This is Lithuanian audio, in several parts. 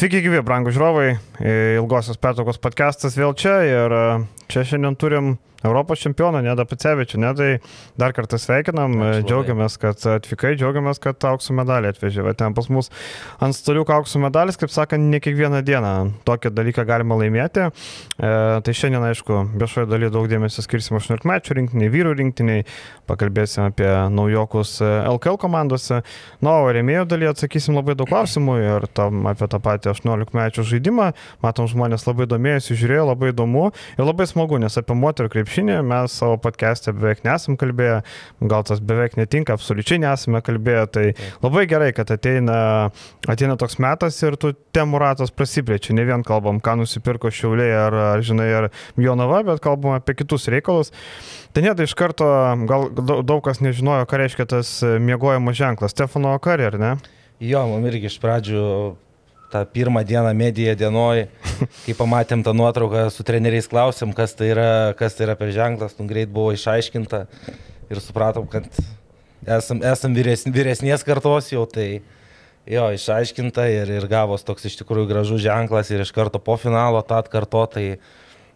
Sveiki, gyvi, brangų žiūrovai. Ilgosios pertraukos podcastas vėl čia ir e, čia šiandien turim Europos čempioną, Neda Pacevičių. Nedai dar kartą sveikinam, Ačiū džiaugiamės, kad atvykai, džiaugiamės, kad aukso medalį atvežė. Va, ten pas mus ant staliuko aukso medalis, kaip sakant, ne kiekvieną dieną tokį dalyką galima laimėti. E, tai šiandien, aišku, viešoje dalyje daug dėmesio skirsim 18 mečių rinktiniai, vyrų rinktiniai, pakalbėsim apie naujokus LKL e, komandose. Na, o remėjo dalyje atsakysim labai daug klausimų ir tam, apie tą patį 18 mečių žaidimą. Matom, žmonės labai domėjosi, žiūrėjo, labai įdomu ir labai smagu, nes apie moterų krepšinį krepšinį, mes savo podcast'e beveik nesam kalbėję, gal tas beveik netinka, absoliučiai nesame kalbėję, tai labai gerai, kad ateina, ateina toks metas ir tų temų ratas prasiplečia, ne vien kalbam, ką nusipirko Šiauliai ar, ar žinai, ar Jonava, bet kalbam apie kitus reikalus. Tai net iš karto, gal daug kas nežinojo, ką reiškia tas miegojimo ženklas, Stefano Kari, ar ne? Jo, man irgi iš pradžių tą pirmą dieną mediją dienoj, kai pamatėm tą nuotrauką, su treneriais klausėm, kas tai yra, kas tai yra per ženklas, nu greit buvo išaiškinta ir supratom, kad esam, esam vyresn, vyresnės kartos jau, tai jo, išaiškinta ir, ir gavos toks iš tikrųjų gražus ženklas ir iš karto po finalo tą atkarto, tai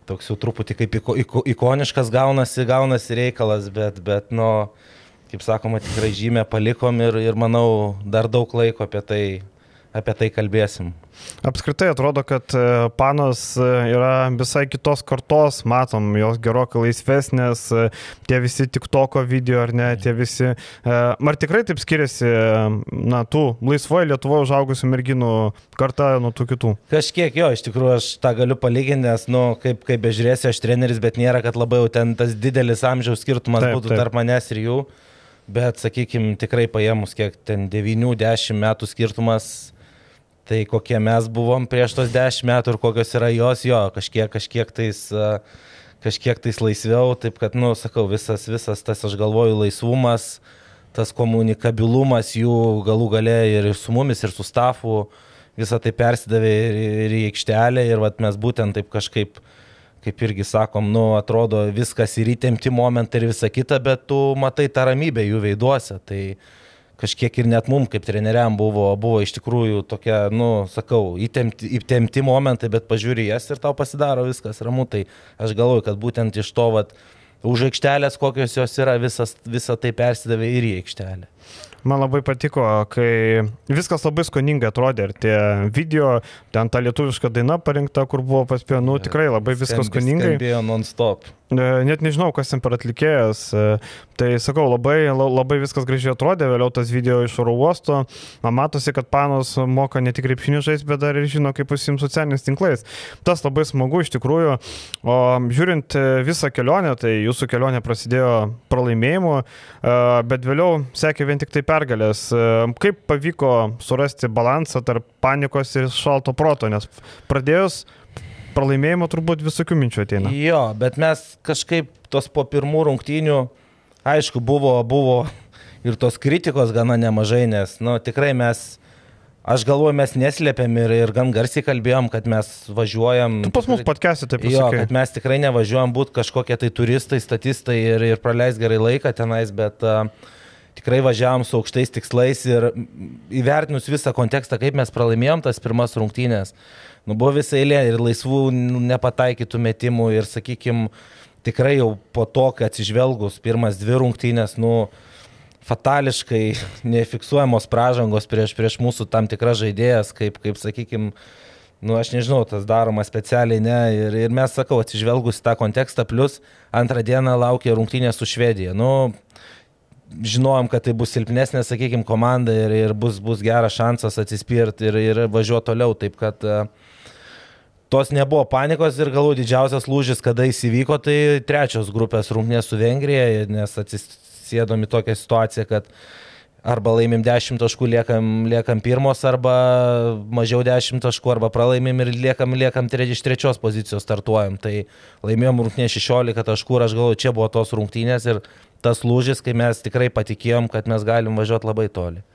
toks jau truputį kaip iko, iko, ikoniškas gaunasi, gaunasi reikalas, bet, bet, nu, kaip sakoma, tikrai žymę palikom ir, ir manau, dar daug laiko apie tai apie tai kalbėsim. Apskritai atrodo, kad e, panos e, yra visai kitos kartos, matom, jos gerokai laisvesnės, e, tie visi tik toko video ar ne, tie visi. Ar tikrai taip skiriasi, na, tų laisvoje Lietuvoje užaugusių merginų karta nuo tų kitų? Kažkiek jo, iš tikrųjų aš tą galiu palyginti, nes, nu, kaip, kaip bežiūrėsi, aš treneris, bet nėra, kad labai jau ten tas didelis amžiaus skirtumas taip, būtų taip. tarp manęs ir jų. Bet, sakykime, tikrai paėmus, kiek ten 9-10 metų skirtumas, Tai kokie mes buvom prieš tos dešimt metų ir kokios yra jos, jo, kažkiek, kažkiek tais, kažkiek tais laisviau, taip kad, nu, sakau, visas, visas tas, aš galvoju, laisvumas, tas komunikabilumas jų galų gale ir su mumis, ir su stafu, visą tai persidavė ir, ir į aikštelę ir vat, mes būtent taip kažkaip, kaip irgi sakom, nu, atrodo viskas ir įtempti momentai ir visa kita, bet tu matai tą ramybę jų veiduose. Tai, kažkiek ir net mum kaip treneriam buvo, buvo iš tikrųjų tokia, nu, sakau, įtempti, įtempti momentai, bet pažiūri jas ir tau pasidaro viskas ramu. Tai aš galvoju, kad būtent iš to, vat, už aikštelės, kokios jos yra, visas, visa tai persidavė ir į aikštelę. Man labai patiko, kai viskas labai skoningai atrodė ir tie video, ten ta lietuviška daina parinkta, kur buvo paspėjo, nu tikrai labai viskas skoningai. Skambėjo non-stop. E, net nežinau, kas ten per atlikėjas. E, tai sakau, labai, labai viskas gražiai atrodė, vėliau tas video iš oro uosto. Man matosi, kad panos moka ne tik krepšinį žaisti, bet dar ir žino, kaip užsimti socialiniais tinklais. Tas labai smagu iš tikrųjų. O žiūrint e, visą kelionę, tai jūsų kelionė prasidėjo pralaimėjimu, bet vėliau sekė vien tik tai pergalės. Kaip pavyko surasti balansą tarp panikos ir šalto proto, nes pradėjus pralaimėjimo turbūt visokių minčių ateina. Jo, bet mes kažkaip tos po pirmų rungtynių, aišku, buvo, buvo ir tos kritikos gana nemažai, nes, nu, tikrai mes, aš galvoju, mes neslėpėm ir, ir gan garsiai kalbėjom, kad mes važiuojam. Tu pas mus patkesi taip pat. Jo, kad mes tikrai nevažiuojam būti kažkokie tai turistai, statistai ir, ir praleis gerai laiką tenais, bet uh, tikrai važiavom su aukštais tikslais ir įvertinus visą kontekstą, kaip mes pralaimėjom tas pirmas rungtynės, nu, buvo visai eilė ir laisvų nepataikytų metimų ir, sakykime, tikrai jau po to, kai atsižvelgus pirmas dvi rungtynės, nu, fatališkai nefiksuojamos pražangos prieš, prieš mūsų tam tikras žaidėjas, kaip, kaip sakykime, nu, aš nežinau, tas daroma specialiai, ne, ir, ir mes, sakau, atsižvelgus tą kontekstą, plus antrą dieną laukia rungtynės su Švedija. Nu, žinojom, kad tai bus silpnesnė, sakykime, komanda ir, ir bus, bus geras šansas atsispirti ir, ir važiuoti toliau. Taip kad uh, tos nebuvo panikos ir galų didžiausias lūžis, kada jis įvyko, tai trečios grupės rungtynės su Vengrija, nes atsisėdom į tokią situaciją, kad arba laimim 10 taškų, liekam, liekam pirmos, arba mažiau 10 taškų, arba pralaimim ir liekam, liekam iš trečios pozicijos startuojam. Tai laimėjom rungtynę 16 taškų ir aš galvoju, čia buvo tos rungtynės ir tas lūžis, kai mes tikrai patikėjom, kad mes galim važiuoti labai toli.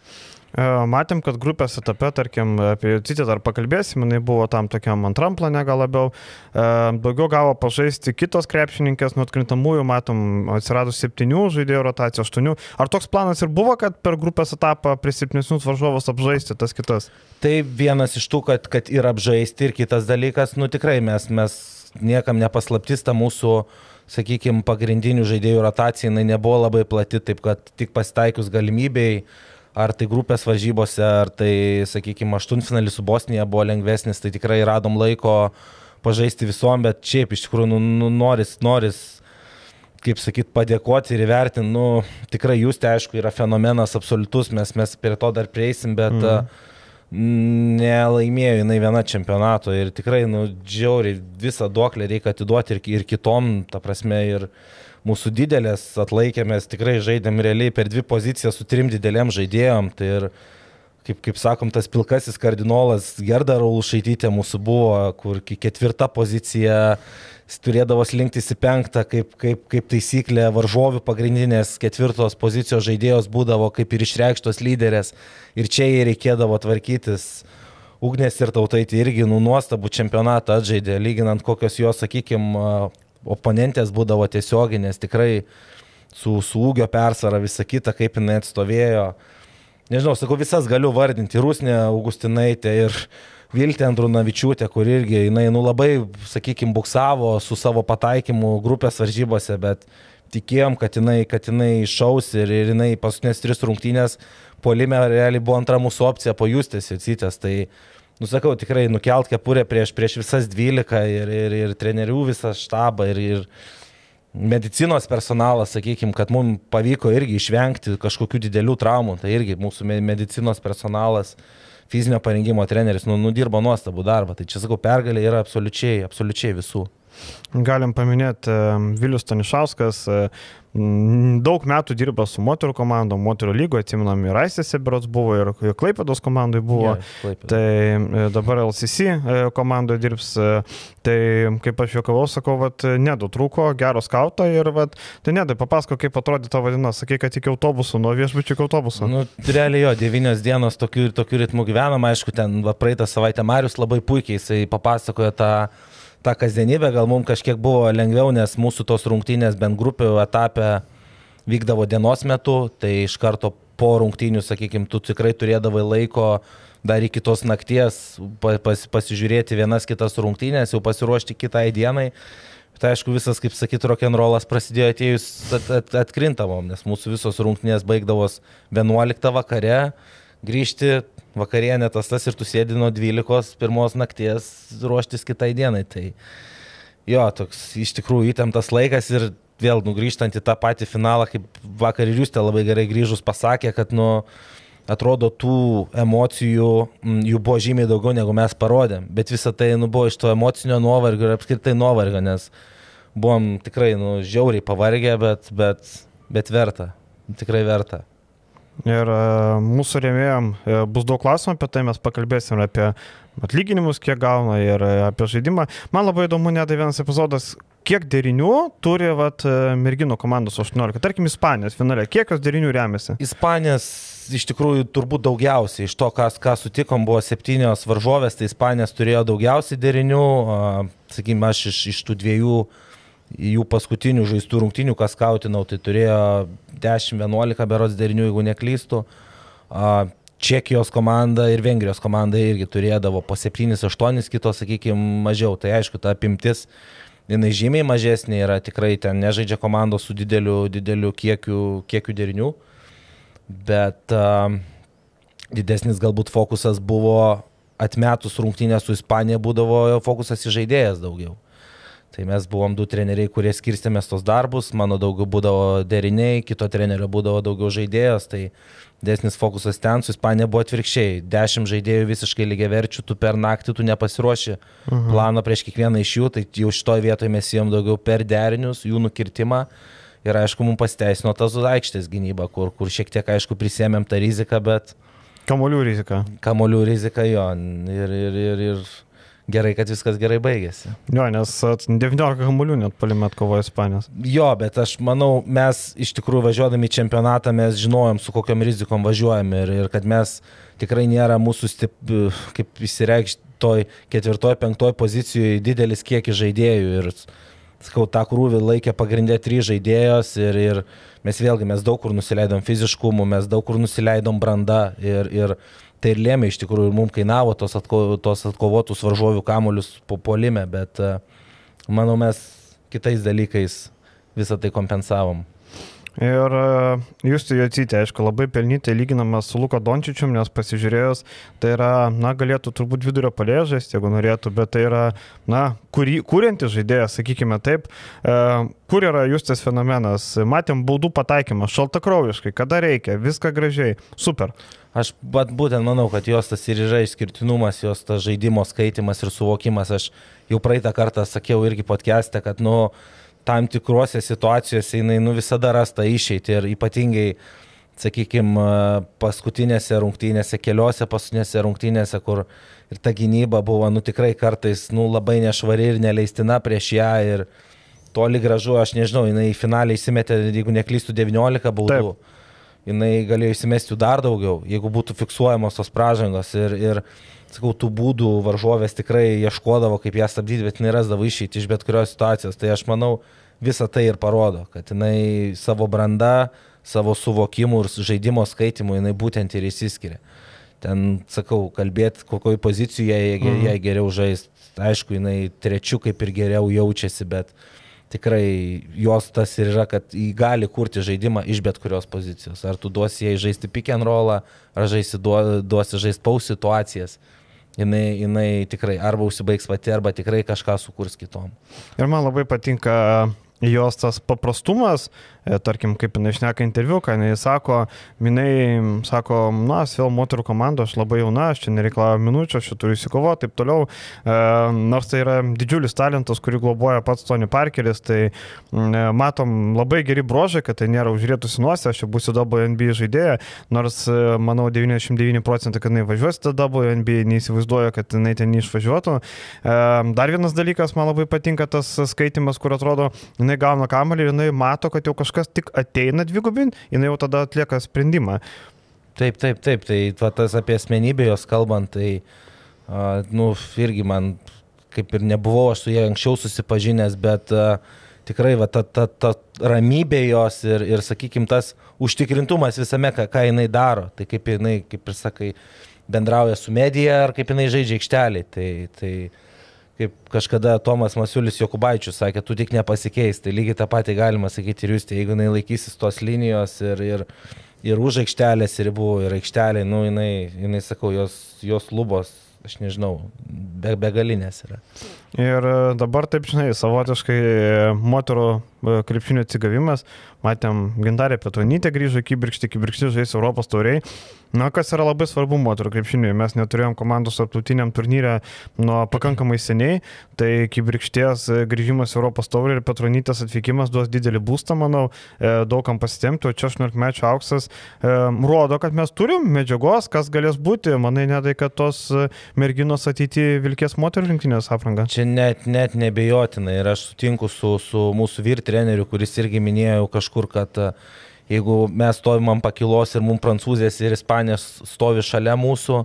E, matėm, kad grupės etape, tarkim, apie Citį dar pakalbėsim, jinai buvo tam tokiam antram plane gal labiau. E, daugiau gavo pažaisti kitos krepšininkės, nuo atkrintamųjų matom, atsirado septynių žaidėjų rotacijų, aštuonių. Ar toks planas ir buvo, kad per grupės etapą prie silpnesnius varžovus apžaisti tas kitas? Tai vienas iš tų, kad, kad ir apžaisti, ir kitas dalykas, nu tikrai mes, mes niekam nepaslaptis ta mūsų sakykime, pagrindinių žaidėjų rotacija jinai nebuvo labai plati, taip kad tik pasitaikius galimybėjai ar tai grupės varžybose, ar tai, sakykime, aštuntfinalis su Bosnija buvo lengvesnis, tai tikrai radom laiko pažaisti visom, bet šiaip iš tikrųjų nu, nu, noris, noris, kaip sakyt, padėkoti ir įvertinti, nu, tikrai jūs tai aišku yra fenomenas absoliutus, mes, mes prie to dar prieisim, bet mm. nelaimėjo jinai viena čempionato ir tikrai, nu, džiauriai visą duoklę reikia atiduoti ir, ir kitom, ta prasme, ir, mūsų didelės atlaikė, mes tikrai žaidėm realiai per dvi pozicijas su trim didelėm žaidėjom. Tai ir, kaip, kaip sakom, tas pilkasis kardinolas Gerda Raulšaitytė mūsų buvo, kur ketvirta pozicija turėdavo slinktis į penktą, kaip, kaip, kaip taisyklė varžovių pagrindinės ketvirtos pozicijos žaidėjos būdavo kaip ir išreikštos lyderės ir čia jai reikėdavo tvarkytis. Ugnės ir tautaitė irgi nu nuostabų čempionatą atžaidė, lyginant kokios jos, sakykime, oponentės būdavo tiesioginės, tikrai su, su ūgio persvara, visa kita, kaip jinai atstovėjo. Nežinau, sakau, visas galiu vardinti, Rusnė Augustinaitė ir Viltė Andrunavičiūtė, kur irgi jinai, nu labai, sakykime, buksavo su savo pataikymu grupės varžybose, bet tikėjom, kad jinai, kad jinai išaus ir, ir jinai paskutinės tris rungtynės polime realiai buvo antra mūsų opcija po Justės ir Citės. Tai nusakau, tikrai nukelt kepurę prieš, prieš visas 12 ir, ir, ir trenerių visą štabą ir, ir medicinos personalas, sakykime, kad mums pavyko irgi išvengti kažkokių didelių traumų, tai irgi mūsų medicinos personalas, fizinio parengimo treneris, nu, nudirbo nuostabų darbą, tai čia sakau, pergalė yra absoliučiai, absoliučiai visų. Galim paminėti Vilius Tanišauskas, daug metų dirba su moterų komandom, moterų lygoje, atsiminam, ir Aisėse berots buvo, ir Klaipėdos komandai buvo, yeah, tai e, dabar LCC e, komandoje dirbs, e, tai kaip aš juokavau, sakau, vat, nedu trūko, gero skauto ir, vat, tai nedai, papasako, kaip atrodė tavo diena, sakai, kad iki autobusų, nuo viešbučių iki autobusų. Nu, realiai jo, devynios dienos tokiu, tokiu ritmu gyvenam, aišku, ten va, praeitą savaitę Marius labai puikiai, jisai papasakojo tą tą kasdienybę, gal mums kažkiek buvo lengviau, nes mūsų tos rungtynės bent grupių etapė vykdavo dienos metu, tai iš karto po rungtynių, sakykime, tu tikrai turėdavai laiko dar iki tos nakties pas, pasižiūrėti vienas kitas rungtynės, jau pasiruošti kitai dienai. Tai aišku, visas, kaip sakyt, rock'n'rollas prasidėjo atėjus at, at, atkrintamom, nes mūsų visos rungtynės baigdavos 11 vakare, grįžti vakarienė tas tas ir tu sėdi nuo 12 pirmos nakties ruoštis kitai dienai. Tai jo, toks iš tikrųjų įtemptas laikas ir vėl nugrįžtant į tą patį finalą, kaip vakar ir jūs te labai gerai grįžus pasakė, kad nu, atrodo tų emocijų, jų buvo žymiai daugiau negu mes parodėm, bet visa tai nu, buvo iš to emocinio nuovargio ir apskritai nuovargio, nes buvom tikrai nu, žiauriai pavargę, bet, bet, bet verta, tikrai verta. Ir e, mūsų rėmėjom e, bus daug klausimų apie tai, mes pakalbėsim apie atlyginimus, kiek gauna ir e, apie žaidimą. Man labai įdomu, net vienas epizodas, kiek derinių turi vat, merginų komandos 18, tarkim, Ispanijos finale, kiek jos derinių remiasi? Ispanijos iš tikrųjų turbūt daugiausiai, iš to, kas, ką sutikom, buvo septynios varžovės, tai Ispanijos turėjo daugiausiai derinių, sakykime, aš iš, iš tų dviejų uh, jų paskutinių žaistų rungtinių, kas skautinau, tai turėjo 10-11 berots derinių, jeigu neklystų. Čekijos komanda ir Vengrijos komanda irgi turėdavo po 7-8, kitos, sakykime, mažiau. Tai aišku, ta apimtis, jinai žymiai mažesnė yra, tikrai ten nežaidžia komandos su dideliu, dideliu kiekiu, kiekiu derinių, bet uh, didesnis galbūt fokusas buvo atmetus rungtynę su Ispanija, būdavo fokusas į žaidėjas daugiau. Tai mes buvom du treneriai, kurie skirstėmės tos darbus, mano daugiau būdavo deriniai, kito trenerio būdavo daugiau žaidėjas, tai desnis fokusas ten, su Ispanija buvo atvirkščiai. Dešimt žaidėjų visiškai lygiai verčių, tu per naktį tu nepasiruoši uh mhm. -huh. plano prieš kiekvieną iš jų, tai jau šitoje vietoje mes jiem daugiau per derinius, jų nukirtimą. Ir aišku, mums pasiteisino tas aikštės gynyba, kur, kur šiek tiek, aišku, prisėmėm tą riziką, bet... Kamolių rizika. Kamolių rizika jo. Ir, ir, ir, ir gerai, kad viskas gerai baigėsi. Jo, nes 19 kamuolių net palimė atkovojo Ispanijos. Jo, bet aš manau, mes iš tikrųjų važiuodami į čempionatą mes žinojom, su kokiam rizikom važiuojam ir, ir kad mes tikrai nėra mūsų, stip, kaip įsireikšti, toj ketvirtoj, penktoj pozicijoje didelis kiekis žaidėjų ir sakau, tą krūvį laikė pagrindė trys žaidėjos ir, ir mes vėlgi, mes daug kur nusileidom fiziškumu, mes daug kur nusileidom brandą ir, ir tai ir lėmė iš tikrųjų ir mums kainavo tos, atko, tos atkovotus varžovių kamuolius po polime, bet manau mes kitais dalykais visą tai kompensavom. Ir e, jūs tai atsitė, aišku, labai pelnytai lyginamas su Luko Dončičium, nes pasižiūrėjus, tai yra, na, galėtų turbūt vidurio palėžės, jeigu norėtų, bet tai yra, na, kurį, kuriantis žaidėjas, sakykime taip. E, kur yra Justas fenomenas? Matėm baudų pataikymą, šaltakraujiškai, kada reikia, viską gražiai, super. Aš bet būtent manau, kad jos tas ir yra išskirtinumas, jos tas žaidimo skaitimas ir suvokimas. Aš jau praeitą kartą sakiau irgi podcast'e, kad, nu, tam tikrose situacijose jinai nu, visada rasta išeiti ir ypatingai, sakykime, paskutinėse rungtynėse, keliose paskutinėse rungtynėse, kur ir ta gynyba buvo nu, tikrai kartais nu, labai nešvari ir neleistina prieš ją ir toli gražu, aš nežinau, jinai į finalį įsimetė, jeigu neklystų, 19 baudų. Taip. Jinai galėjo įsimesti dar daugiau, jeigu būtų fiksuojamos tos pražangos ir, ir sakau, tų būdų varžovės tikrai ieškodavo, kaip ją stabdyti, bet jinai rasdavo išeiti iš bet kurios situacijos. Tai aš manau, visą tai ir parodo, kad jinai savo brandą, savo suvokimu ir žaidimo skaitimu jinai būtent ir įsiskiria. Ten, sakau, kalbėti, kokioj pozicijoje jie, mhm. jie geriau žais. Aišku, jinai trečiu kaip ir geriau jaučiasi, bet tikrai jos tas ir yra, kad jį gali kurti žaidimą iš bet kurios pozicijos. Ar tu duosi jai žaisti pick and rollą, ar žaisi, duosi žaisti paus situacijas jinai, jinai tikrai arba užsibaigs pati, arba tikrai kažką sukurs kitom. Ir man labai patinka jos tas paprastumas, tarkim, kaip jinai šneka interviu, ką jinai sako, jinai sako, na, vėl moterų komanda, aš labai jauna, aš čia nereikalauju minučių, aš čia turiu įsikovoti, taip toliau. E, nors tai yra didžiulis talentas, kurį globoja pats Tony Parkeris, tai e, matom labai geri brožai, kad tai nėra užrėtusi nuosė, aš čia būsiu WNBA žaidėja, nors, manau, 99 procentai, kad jinai važiuos į WNBA, neįsivaizduoju, kad jinai ten neišvažiuotų. Dar vienas dalykas, man labai patinka tas skaitimas, kur atrodo, jinai gauna kamalį ir jinai mato, kad jau kažkas kažkas tik ateina dvigubin, jinai jau tada atlieka sprendimą. Taip, taip, taip, tai va, tas apie asmenybę jos kalbant, tai, uh, nu, irgi man kaip ir nebuvau aš su jie anksčiau susipažinęs, bet uh, tikrai va, ta, ta, ta ramybė jos ir, ir sakykime, tas užtikrintumas visame, ką, ką jinai daro, tai kaip jinai, kaip ir sakai, bendrauja su medija ar kaip jinai žaidžia aikštelį. Tai, tai, kaip kažkada Tomas Masiulis Jokubaičius sakė, tu tik nepasikeis, tai lygiai tą patį galima sakyti ir jūs, tai jeigu jinai laikysis tos linijos ir, ir, ir už aikštelės ribų, ir aikštelė, nu jinai, jinai sakau, jos, jos lubos, aš nežinau, be, begalinės yra. Ir e, dabar taip, žinai, savotiškai e, moterų e, krepšinio atsigavimas, matėm, Gintarė Petronytė grįžo į Kibirkštį, Kibirkštį žais Europos tauriai. Na, kas yra labai svarbu moterų krepšiniui, mes neturėjom komandos tarptautiniam turnyrė nuo pakankamai seniai, tai Kibirkšties grįžimas Europos taurė ir Petronytės atvykimas duos didelį būstą, manau, daugam pasitemti, o čia 18 mečių auksas rodo, kad mes turim medžiagos, kas galės būti, manai, nedai, kad tos merginos ateityje vilkės moterų rinktinės aprangą. Čia čia net, net nebejotinai ir aš sutinku su, su mūsų vyr treneriu, kuris irgi minėjo kažkur, kad e, jeigu mes stovim ant pakilos ir mums prancūzės ir ispanės stovi šalia mūsų,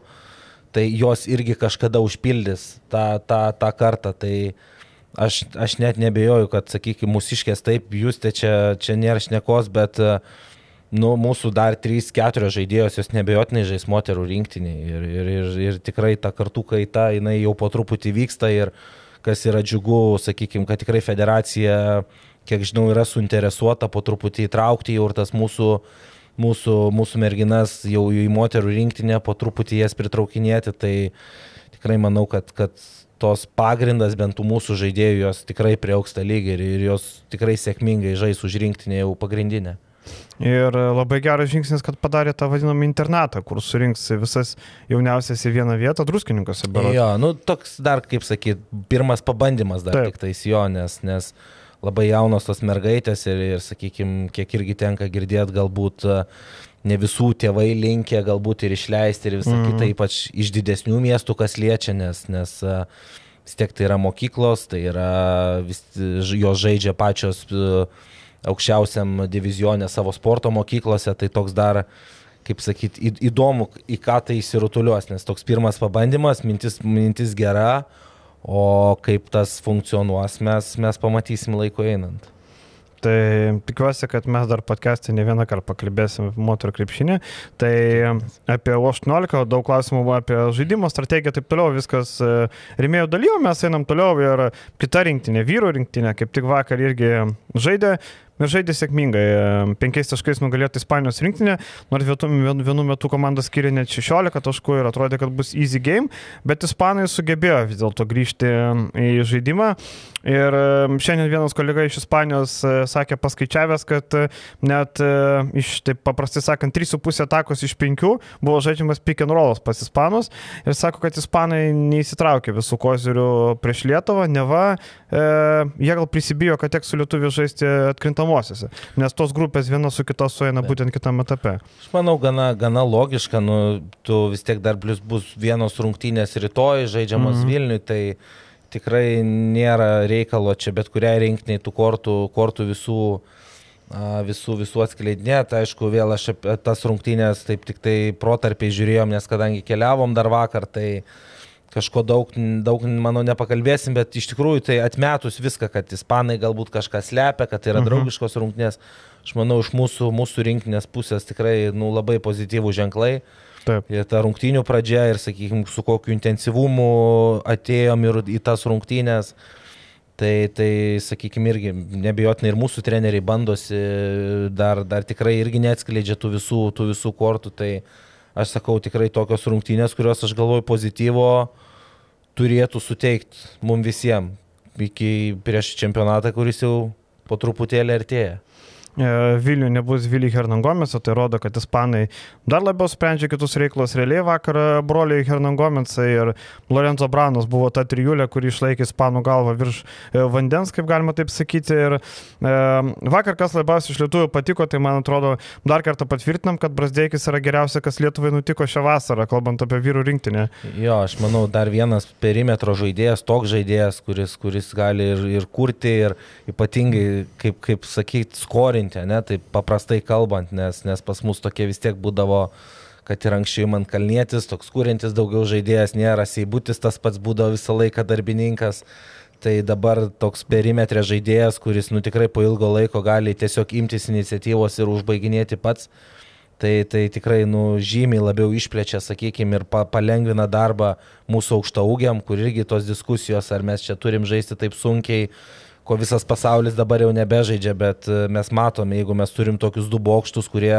tai jos irgi kažkada užpildys tą, tą, tą kartą. Tai aš, aš net nebejoju, kad, sakykime, mūsiškės taip, jūs te čia, čia nėra šnekos, bet uh, nu, mūsų dar 3-4 žaidėjos, jos nebejotinai žais moterų rinktinį ir, ir, ir, ir tikrai ta kartų kaita, jinai jau po truputį vyksta ir kas yra džiugu, sakykime, kad tikrai federacija, kiek žinau, yra suinteresuota po truputį įtraukti jau ir tas mūsų, mūsų, mūsų merginas jau į moterų rinktinę, po truputį jas pritraukinėti, tai tikrai manau, kad, kad tos pagrindas bent tų mūsų žaidėjų jos tikrai prieauks tą lygį ir, ir jos tikrai sėkmingai žais už rinktinę jau pagrindinę. Ir labai geras žingsnis, kad padarė tą vadinamą internatą, kur surinks visas jauniausias į vieną vietą, druskininkose. Berat. Jo, nu toks dar, kaip sakyt, pirmas pabandymas dar Taip. tik tais jo, nes, nes labai jaunos tos mergaitės ir, ir sakykime, kiek irgi tenka girdėti, galbūt ne visų tėvai linkia galbūt ir išleisti ir visą mm kitą, ypač iš didesnių miestų, kas liečia, nes, nes vis tiek tai yra mokyklos, tai yra, vis, jos žaidžia pačios e, aukščiausiam divizionė savo sporto mokyklose, tai toks dar, kaip sakyti, įdomu, į ką tai įsirutuliuos, nes toks pirmas pabandymas, mintis, mintis gera, o kaip tas funkcionuos, mes, mes pamatysim laiko einant. Tai tikiuosi, kad mes dar podcast'e ne vieną kartą pakalbėsim apie moterų krepšinį. Tai apie U18 daug klausimų buvo apie žaidimo strategiją taip toliau. Viskas e, rėmėjų dalyvo, mes einam toliau ir kita rinktinė, vyrų rinktinė, kaip tik vakar irgi žaidė ir žaidė sėkmingai. Penkiais taškais nugalėti Ispanijos rinktinė, nors vienu metu komanda skiria net 16 taškų ir atrodė, kad bus easy game, bet Ispanai sugebėjo vis dėlto grįžti į žaidimą. Ir šiandien vienas kolega iš Ispanijos e, sakė paskaičiavęs, kad e, net e, iš, taip paprastai sakant, 3,5 atakos iš 5 buvo žaidžiamas pick and rollas pas Ispanus. Ir sako, kad Ispanai neįsitraukė visų kozirių prieš Lietuvą, neva e, jie gal prisibijo, kad teks su Lietuviu žaisti atkrintamą atkrintamosiose, nes tos grupės viena su kita sueina būtent kitame etape. Aš manau, gana, gana logiška, nu, tu vis tiek dar plus bus vienos rungtynės rytoj žaidžiamos mm -hmm. Vilniui, tai tikrai nėra reikalo čia bet kuriai rinkiniai tų kortų, kortų visų visų, visų atskleidinėt. Aišku, vėl aš tas rungtynės taip tik tai protarpiai žiūrėjom, nes kadangi keliavom dar vakar, tai uh, kažko daug, daug, manau, nepakalbėsim, bet iš tikrųjų tai atmetus viską, kad ispanai galbūt kažką slepia, kad tai yra mhm. draugiškos rungtynės, aš manau, iš mūsų, mūsų rinkinės pusės tikrai nu, labai pozityvų ženklai. Taip. Ir ta rungtynių pradžia ir, sakykime, su kokiu intensyvumu atėjom ir į tas rungtynės. Tai, tai sakykime, irgi nebejotinai ir mūsų treneriai bandosi, dar, dar tikrai irgi neatskleidžia tų visų, tų visų kortų. Tai aš sakau, tikrai tokios rungtynės, kurios aš galvoju pozityvo, turėtų suteikti mums visiems iki prieš čempionatą, kuris jau po truputėlį artėja. E, Vilnių nebus Vili Hernangomės, o tai rodo, kad ispanai dar labiau sprendžia kitus reikalus. Realiai vakar broliai Hernangomėsai ir Lorenzo Branos buvo ta trijulė, kuri išlaikė ispanų galvą virš e, vandens, kaip galima taip sakyti. Ir e, vakar, kas labiausiai iš lietuvių patiko, tai man atrodo, dar kartą patvirtinam, kad Brasdeikis yra geriausia, kas Lietuvai nutiko šią vasarą, kalbant apie vyrų rinktinę. Jo, aš manau, dar vienas perimetro žaidėjas, toks žaidėjas, kuris, kuris gali ir, ir kurti, ir ypatingai, kaip, kaip sakyti, skorinti tobulinti, ne, taip paprastai kalbant, nes, nes pas mus tokie vis tiek būdavo, kad ir anksčiau man kalnėtis, toks kūrintis daugiau žaidėjas nėra, Seibutis tas pats būdavo visą laiką darbininkas. Tai dabar toks perimetrė žaidėjas, kuris nu tikrai po ilgo laiko gali tiesiog imtis iniciatyvos ir užbaiginėti pats, tai, tai tikrai nu, žymiai labiau išplečia, sakykime, ir pa, palengvina darbą mūsų aukštaūgiam, kur irgi tos diskusijos, ar mes čia turim žaisti taip sunkiai, ko visas pasaulis dabar jau nebežaidžia, bet e, mes matome, jeigu mes turim tokius du bokštus, kurie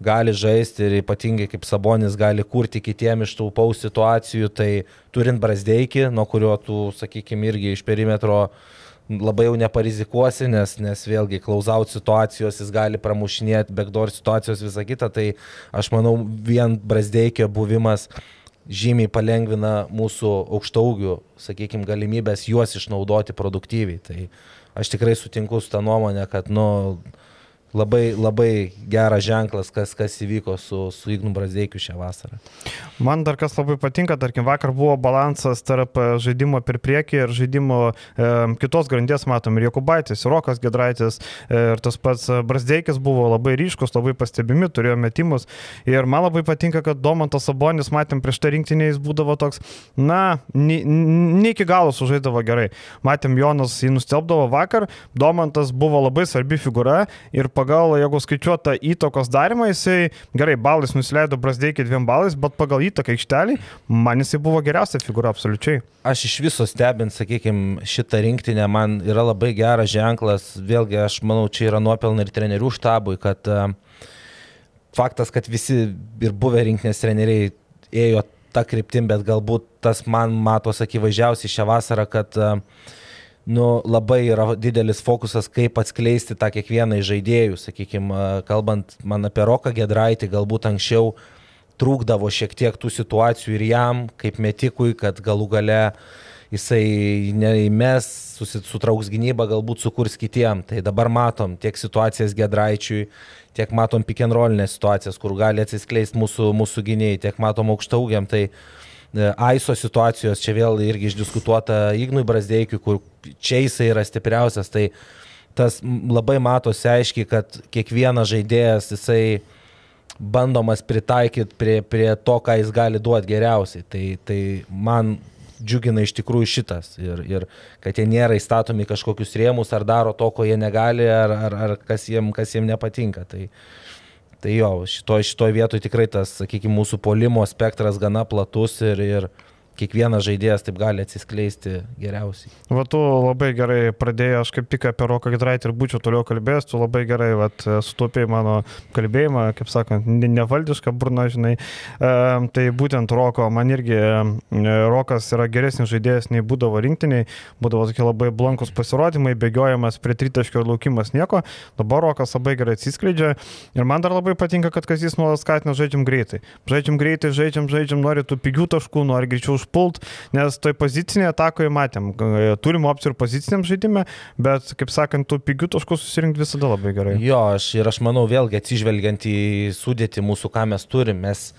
gali žaisti ir ypatingai kaip Sabonis gali kurti kitiem iš tų paus situacijų, tai turint Brasdeikį, nuo kurio tu, sakykime, irgi iš perimetro labai jau neparizikuosi, nes, nes vėlgi klausaut situacijos jis gali pramušinėti, backdoor situacijos visą kitą, tai aš manau vien Brasdeikio buvimas žymiai palengvina mūsų aukštaugių, sakykime, galimybės juos išnaudoti produktyviai. Tai aš tikrai sutinku su tą nuomonę, kad, nu, labai, labai geras ženklas, kas, kas įvyko su, su Ignu Brazdeikiu šią vasarą. Man dar kas labai patinka, tarkim, vakar buvo balansas tarp e, žaidimo per priekį ir žaidimo e, kitos grandies, matom, ir Jokubaitis, ir Rokas Gedraitis, e, ir tas pats Brasdeikis buvo labai ryškus, labai pastebimi, turėjo metimus. Ir man labai patinka, kad Domantas Sabonis, matėm, prieš tą rinktinį jis būdavo toks, na, ne iki galo sužaidavo gerai. Matėm, Jonas jį nustelbdavo vakar, Domantas buvo labai svarbi figūra ir pagal, jeigu skaičiuota įtakos darimą, jisai gerai, balais nusileido Brasdeikį dviem balais, bet pagal įtaką aikštelį, man jisai buvo geriausia figūra absoliučiai. Aš iš viso stebint, sakykime, šitą rinktinę, man yra labai geras ženklas, vėlgi aš manau, čia yra nuopelnai ir trenerių štabui, kad uh, faktas, kad visi ir buvę rinktinės treneriai ėjo tą kryptim, bet galbūt tas man matos akivaizdžiausiai šią vasarą, kad uh, nu, labai yra didelis fokusas, kaip atskleisti tą kiekvieną iš žaidėjų. Sakykime, kalbant man apie Roką Gedraitį, galbūt anksčiau trūkdavo šiek tiek tų situacijų ir jam, kaip metikui, kad galų gale jisai neįmes, sutrauks gynybą, galbūt sukurs kitiem. Tai dabar matom tiek situacijas Gedraičiui, tiek matom pikenrolinės situacijas, kur gali atsiskleisti mūsų, mūsų gynėjai, tiek matom aukštaugiam. Tai Aiso situacijos, čia vėl irgi išdiskutuota Ignui Brasdeikiui, kur čia jisai yra stipriausias, tai tas labai matosi aiškiai, kad kiekvienas žaidėjas jisai bandomas pritaikyti prie, prie to, ką jis gali duoti geriausiai. Tai, tai man džiugina iš tikrųjų šitas. Ir, ir kad jie nėra įstatomi kažkokius rėmus, ar daro to, ko jie negali, ar, ar, ar kas, jiem, kas jiem nepatinka. Tai, tai jo, šitoje šitoj vietoje tikrai tas, sakykime, mūsų polimo spektras gana platus ir, ir, kiekvienas žaidėjas taip gali atsiskleisti geriausiai. Va, tu labai gerai pradėjai, aš kaip tik apie Roką Gidraitį ir būčiau toliau kalbėjęs, tu labai gerai va, sutaupėjai mano kalbėjimą, kaip sakant, nevaldišką burną, žinai. E, tai būtent Roko, man irgi e, Rokas yra geresnis žaidėjas nei būdavo rinktiniai, būdavo tokie labai blankus pasirodymai, bėgiojimas prie tritaškio laukimas nieko, dabar Rokas labai gerai atsiskleidžia ir man dar labai patinka, kad kas jis nuolat skatina žaidžiam greitai. Žaidžiam greitai, žaidžiam, žaidžiam, nori tų pigių taškų, nori greičiau už užpult, nes toj pozicinėje atakoje matėm, turim opcijų ir poziciniam žaidimui, bet, kaip sakant, tų pigių taškų susirinkti visada labai gerai. Jo, aš ir aš manau, vėlgi atsižvelgiant į sudėti mūsų, ką mes turim, mes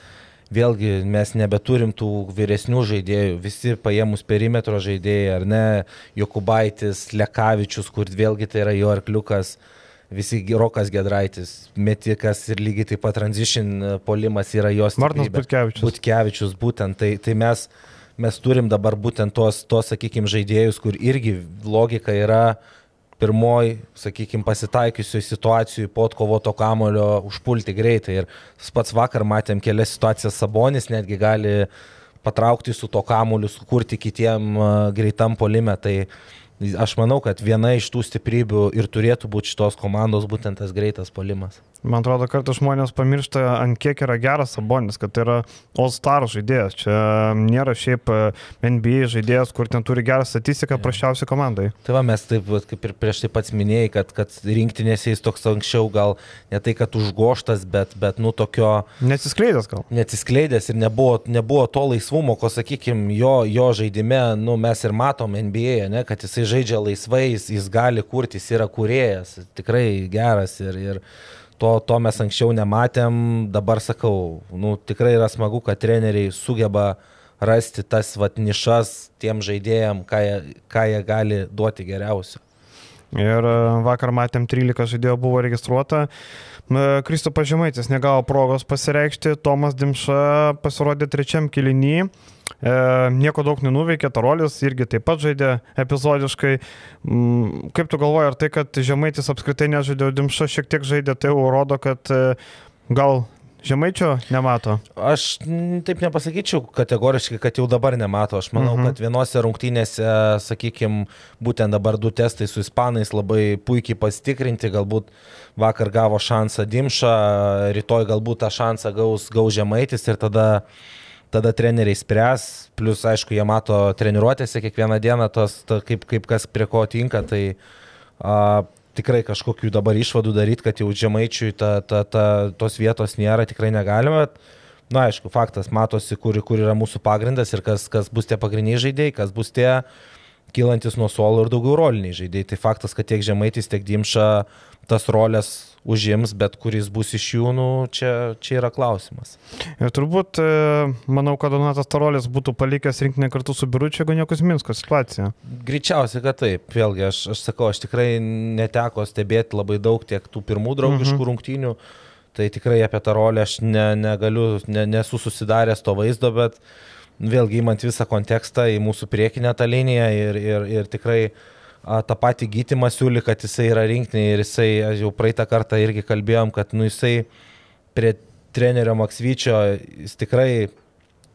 vėlgi mes nebeturim tų vyresnių žaidėjų, visi paėmus perimetro žaidėjai, ar ne, Jokubaitis, Lekavičius, kur vėlgi tai yra jo arkliukas visi Rokas Gedraitis, Metikas ir lygiai taip pat transition polimas yra jos. Martinas Butkevičius. Butkevičius, būtent. Tai, tai mes mes turim dabar būtent tos, tos sakykime, žaidėjus, kur irgi logika yra pirmoji, sakykime, pasitaikiusioje situacijoje po atkovoto kamulio užpulti greitai. Ir pats vakar matėm kelias situacijas, Sabonis netgi gali patraukti su to kamuliu, sukurti kitiem greitam polime. Tai aš manau, kad viena iš tų stiprybių ir turėtų būti šitos komandos būtent tas greitas polimas. Man atrodo, kartais žmonės pamiršta, ant kiek yra geras Sabonis, kad tai yra All-Star žaidėjas. Čia nėra šiaip e, NBA žaidėjas, kur ten turi gerą statistiką prašiausiai komandai. Tai va, mes taip, kaip ir prieš tai pats minėjai, kad, kad rinktinėse jis toks anksčiau gal ne tai, kad užgoštas, bet, bet nu tokio... Nesiskleidęs gal. Nesiskleidęs ir nebuvo, nebuvo to laisvumo, ko, sakykime, jo, jo žaidime, nu, mes ir matom NBA, ne, kad jisai žaidžia laisvai, jis, jis gali kurti, jis yra kuriejas, tikrai geras ir... ir To, to mes anksčiau nematėm, dabar sakau, nu, tikrai yra smagu, kad treneriai sugeba rasti tas vat, nišas tiem žaidėjim, ką jie, ką jie gali duoti geriausio. Ir e, vakar matėm 13 žaidėjų buvo registruota. Kristupas Žemaitis negavo progos pasireikšti, Tomas Dimša pasirodė trečiam kilinį. E, nieko daug nenuveikė, Tarolis irgi taip pat žaidė epizodiškai. Mm, kaip tu galvoji, ar tai, kad Žemaitis apskritai nežaidė, o Dimša šiek tiek žaidė, tai jau rodo, kad e, gal Žemaičio nemato? Aš taip nepasakyčiau kategoriškai, kad jau dabar nemato. Aš manau, mhm. kad vienose rungtynėse, sakykime, būtent dabar du testai su ispanais labai puikiai pasitikrinti, galbūt vakar gavo šansą Dimšą, rytoj galbūt tą šansą gaus, gaus Žemaitis ir tada tada treneriai spręs, plus aišku, jie mato treniruotėse kiekvieną dieną, tos, to, kaip, kaip kas prie ko tinka, tai a, tikrai kažkokių dabar išvadų daryti, kad jau žemaičiui ta, ta, ta, tos vietos nėra, tikrai negalime. Na, aišku, faktas matosi, kur, kur yra mūsų pagrindas ir kas, kas bus tie pagrindiniai žaidėjai, kas bus tie kylantis nuo suolo ir daugiau roliniai žaidėjai. Tai faktas, kad tiek žemaitis, tiek dimša tas rolės užims, bet kuris bus iš jų, nu, čia, čia yra klausimas. Ir turbūt, e, manau, kad Donatas Tarolis būtų palikęs rinkinį kartu su Biručiu, jeigu niekas Minsko situacija. Greičiausiai, kad taip. Vėlgi, aš, aš sakau, aš tikrai neteko stebėti labai daug tiek tų pirmų draugiškų mhm. rungtynių. Tai tikrai apie tą rolę aš ne, negaliu, ne, nesu susidaręs to vaizdo, bet vėlgi įmant visą kontekstą į mūsų priekinę tą liniją ir, ir, ir tikrai uh, tą patį gytimą siūly, kad jisai yra rinktinė ir jisai, jau praeitą kartą irgi kalbėjom, kad nu, jisai prie trenerio Maksvyčio jis tikrai